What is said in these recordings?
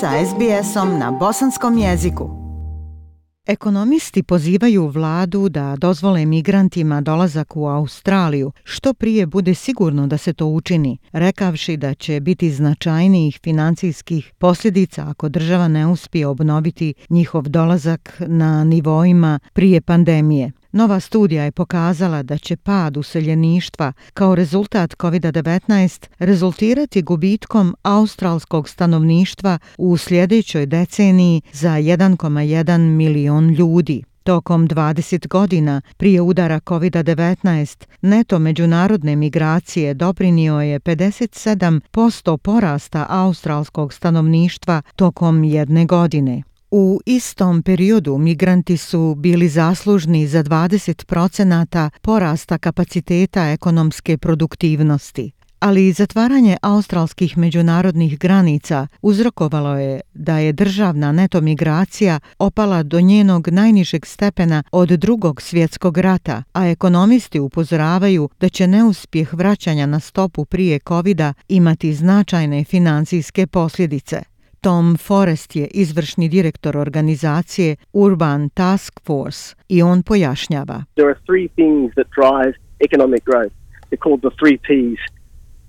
sa SBS-om na bosanskom jeziku. Ekonomisti pozivaju vladu da dozvole migrantima dolazak u Australiju što prije bude sigurno da se to učini, rekavši da će biti značajnijih financijskih posljedica ako država ne uspije obnoviti njihov dolazak na nivoima prije pandemije. Nova studija je pokazala da će pad useljeništva kao rezultat COVID-19 rezultirati gubitkom australskog stanovništva u sljedećoj deceniji za 1,1 milion ljudi. Tokom 20 godina prije udara COVID-19 neto međunarodne migracije doprinio je 57% porasta australskog stanovništva tokom jedne godine. U istom periodu migranti su bili zaslužni za 20% porasta kapaciteta ekonomske produktivnosti. Ali zatvaranje australskih međunarodnih granica uzrokovalo je da je državna neto migracija opala do njenog najnižeg stepena od drugog svjetskog rata, a ekonomisti upozoravaju da će neuspjeh vraćanja na stopu prije covid imati značajne financijske posljedice. Tom Forest je izvršni direktor organizacije Urban Task Force i on pojašnjava. There are three things that drive economic growth. They're called the three Ps.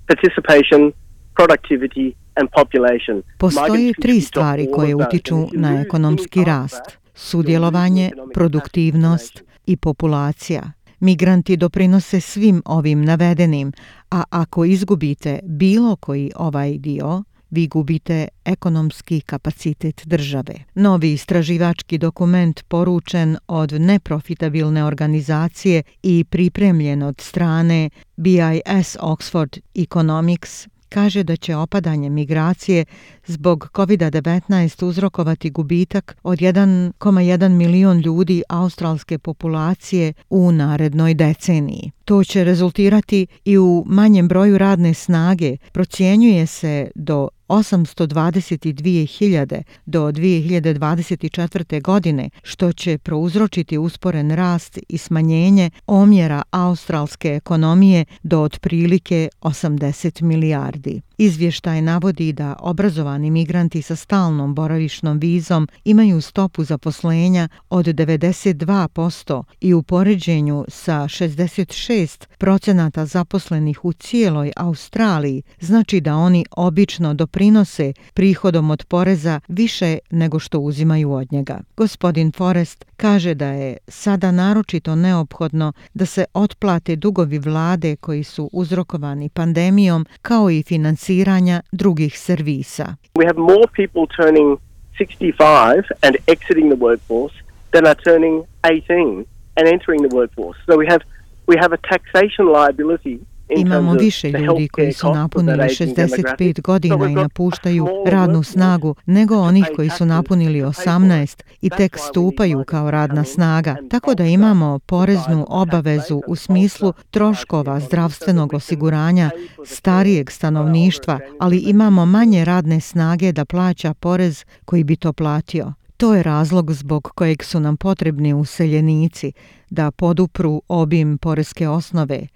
Participation, productivity and population. Postoje tri stvari koje utiču na ekonomski rast. Sudjelovanje, produktivnost i populacija. Migranti doprinose svim ovim navedenim, a ako izgubite bilo koji ovaj dio, vi gubite ekonomski kapacitet države. Novi istraživački dokument poručen od neprofitabilne organizacije i pripremljen od strane BIS Oxford Economics kaže da će opadanje migracije zbog COVID-19 uzrokovati gubitak od 1,1 milion ljudi australske populacije u narednoj deceniji. To će rezultirati i u manjem broju radne snage, procjenjuje se do 822.000 do 2024. godine, što će prouzročiti usporen rast i smanjenje omjera australske ekonomije do otprilike 80 milijardi. Izvještaj navodi da obrazovani migranti sa stalnom boravišnom vizom imaju stopu zaposlenja od 92% i u poređenju sa 66 procenata zaposlenih u cijeloj Australiji znači da oni obično doprinose prihodom od poreza više nego što uzimaju od njega. Gospodin Forest kaže da je sada naročito neophodno da se otplate dugovi vlade koji su uzrokovani pandemijom kao i finansiranja financiranja drugih servisa. We have more people turning 65 and exiting the workforce than are turning 18 and entering the workforce. So we have we have a taxation liability Imamo više ljudi koji su napunili 65 godina i napuštaju radnu snagu nego onih koji su napunili 18 i tek stupaju kao radna snaga. Tako da imamo poreznu obavezu u smislu troškova zdravstvenog osiguranja starijeg stanovništva, ali imamo manje radne snage da plaća porez koji bi to platio. To je razlog zbog kojeg su nam potrebni useljenici da podupru obim poreske osnove,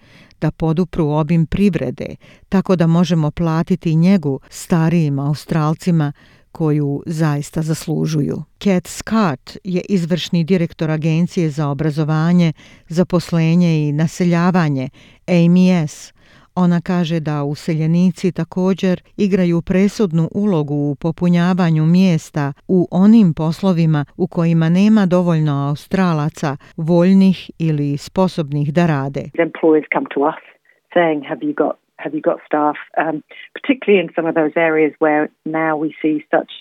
da podupru obim privrede, tako da možemo platiti njegu starijim Australcima koju zaista zaslužuju. Cat Scott je izvršni direktor Agencije za obrazovanje, zaposlenje i naseljavanje AMS, Ona kaže da useljenici također igraju presudnu ulogu u popunjavanju mjesta u onim poslovima u kojima nema dovoljno australaca voljnih ili sposobnih da rade. Employers come to us saying have you got have you got staff um, particularly in some of those areas where now we see such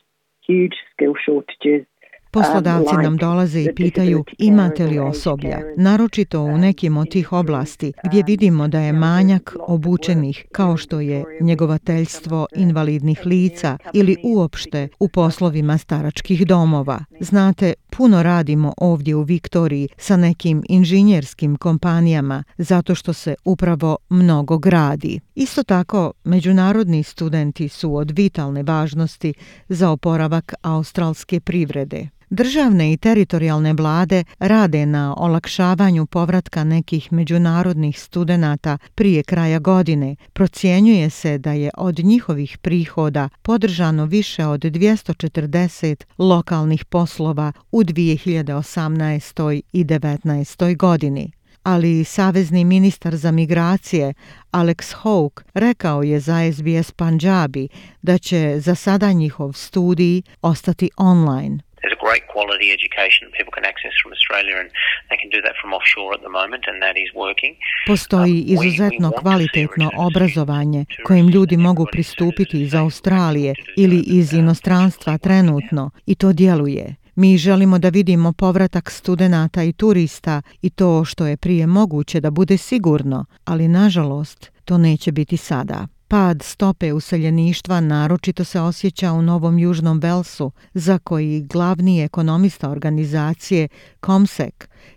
huge skill shortages Poslodavci nam dolaze i pitaju imate li osoblja, naročito u nekim od tih oblasti gdje vidimo da je manjak obučenih kao što je njegovateljstvo invalidnih lica ili uopšte u poslovima staračkih domova. Znate, puno radimo ovdje u Viktoriji sa nekim inženjerskim kompanijama zato što se upravo mnogo gradi. Isto tako, međunarodni studenti su od vitalne važnosti za oporavak australske privrede. Državne i teritorijalne vlade rade na olakšavanju povratka nekih međunarodnih studenata prije kraja godine. Procjenjuje se da je od njihovih prihoda podržano više od 240 lokalnih poslova u 2018. i 2019. godini ali savezni ministar za migracije Alex Hawke rekao je za SBS Punjabi da će za sada njihov studij ostati online. Great quality education people can access from Australia and they can do that from offshore at the moment and that is working. Postoji um, izuzetno kvalitetno obrazovanje kojim ljudi mogu pristupiti iz Australije ili iz inostranstva trenutno i to djeluje. Mi želimo da vidimo povratak studenata i turista i to što je prije moguće da bude sigurno, ali nažalost to neće biti sada. Pad stope useljeništva naročito se osjeća u Novom Južnom Velsu, za koji glavni ekonomista organizacije ComSec,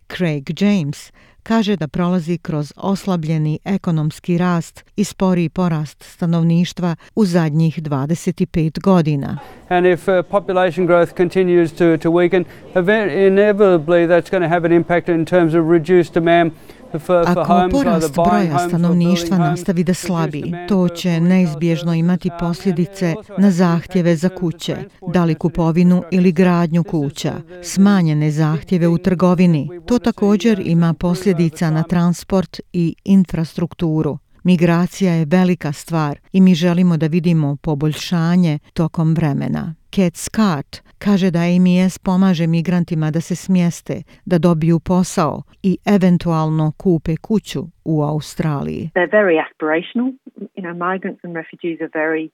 Craig James, kaže da prolazi kroz oslabljeni ekonomski rast i spori porast stanovništva u zadnjih 25 godina. And if uh, population growth continues to to weaken, inevitably that's going to have an impact in terms of reduced demand Ako porast broja stanovništva nastavi da slabi, to će neizbježno imati posljedice na zahtjeve za kuće, da li kupovinu ili gradnju kuća, smanjene zahtjeve u trgovini. To također ima posljedica na transport i infrastrukturu. Migracija je velika stvar i mi želimo da vidimo poboljšanje tokom vremena. Kat Scott kaže da IMS pomaže migrantima da se smjeste, da dobiju posao i eventualno kupe kuću u Australiji. They're very aspirational. You know, migrants and refugees are very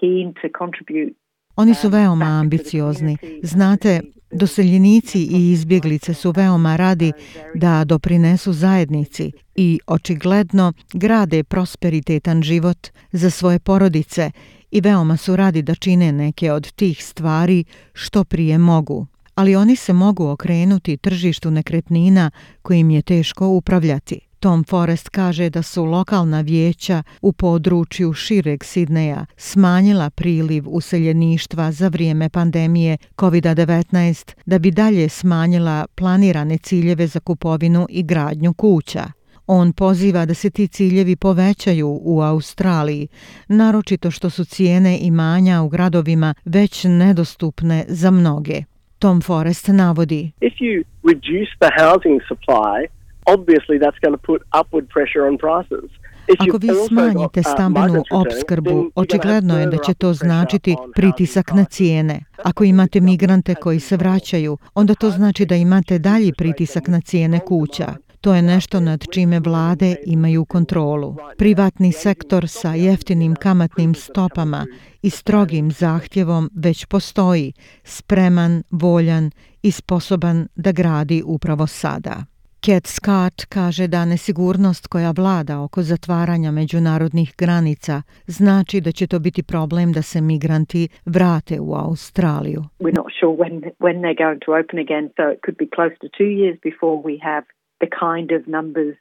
keen to contribute Oni su veoma ambiciozni. Znate, doseljenici i izbjeglice su veoma radi da doprinesu zajednici i očigledno grade prosperitetan život za svoje porodice i veoma su radi da čine neke od tih stvari što prije mogu. Ali oni se mogu okrenuti tržištu nekretnina kojim je teško upravljati. Tom Forest kaže da su lokalna vijeća u području šireg Sidneja smanjila priliv useljeništva za vrijeme pandemije COVID-19 da bi dalje smanjila planirane ciljeve za kupovinu i gradnju kuća. On poziva da se ti ciljevi povećaju u Australiji, naročito što su cijene imanja u gradovima već nedostupne za mnoge. Tom Forest navodi. If you reduce the housing supply, obviously that's going to put upward pressure on prices. Ako vi smanjite uh, stambenu opskrbu, očigledno je da će to značiti pritisak na cijene. Ako imate migrante koji se vraćaju, onda to znači da imate dalji pritisak na cijene kuća. To je nešto nad čime vlade imaju kontrolu. Privatni sektor sa jeftinim kamatnim stopama i strogim zahtjevom već postoji, spreman, voljan i sposoban da gradi upravo sada. Cat Scott kaže da nesigurnost koja vlada oko zatvaranja međunarodnih granica znači da će to biti problem da se migranti vrate u Australiju. We're not sure when, when they're going to open again, so it could be close to two years before we have the kind of numbers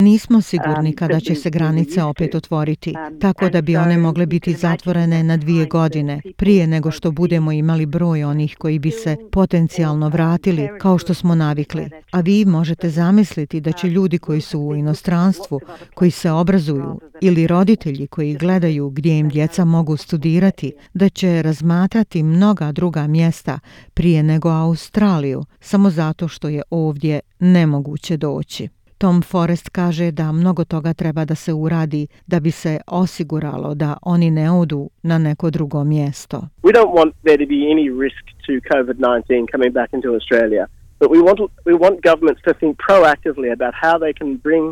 Nismo sigurni um, kada će se granice opet otvoriti, um, tako da bi one mogle biti zatvorene na dvije godine, prije nego što budemo imali broj onih koji bi se potencijalno vratili, kao što smo navikli. A vi možete zamisliti da će ljudi koji su u inostranstvu, koji se obrazuju, ili roditelji koji gledaju gdje im djeca mogu studirati, da će razmatrati mnoga druga mjesta prije nego Australiju, samo zato što je ovdje nemoguće doći. Tom Forrest kaže da mnogo toga treba da se uradi da bi se osiguralo da oni ne odu na neko drugo mjesto. We don't want there to be any risk to COVID-19 coming back into Australia, but we want we want governments to think proactively about how they can bring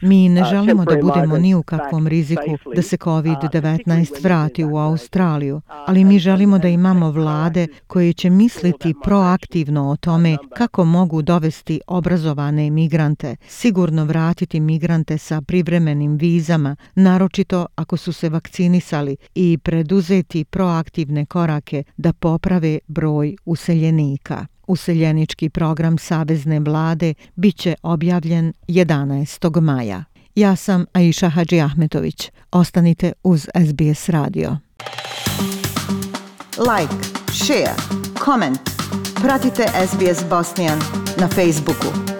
Mi ne uh, želimo da budemo ni u kakvom riziku da se COVID-19 uh, vrati u Australiju, uh, ali mi želimo da imamo vlade koje će misliti proaktivno o tome kako mogu dovesti obrazovane migrante, sigurno vratiti migrante sa privremenim vizama, naročito ako su se vakcinisali i preduzeti proaktivne korake da poprave broj useljenika. Useljenički program Savezne vlade bit će objavljen 11. maja. Ja sam Aisha Hadži Ahmetović. Ostanite uz SBS radio. Like share, comment. Pratite SBS Bosnian na Facebooku.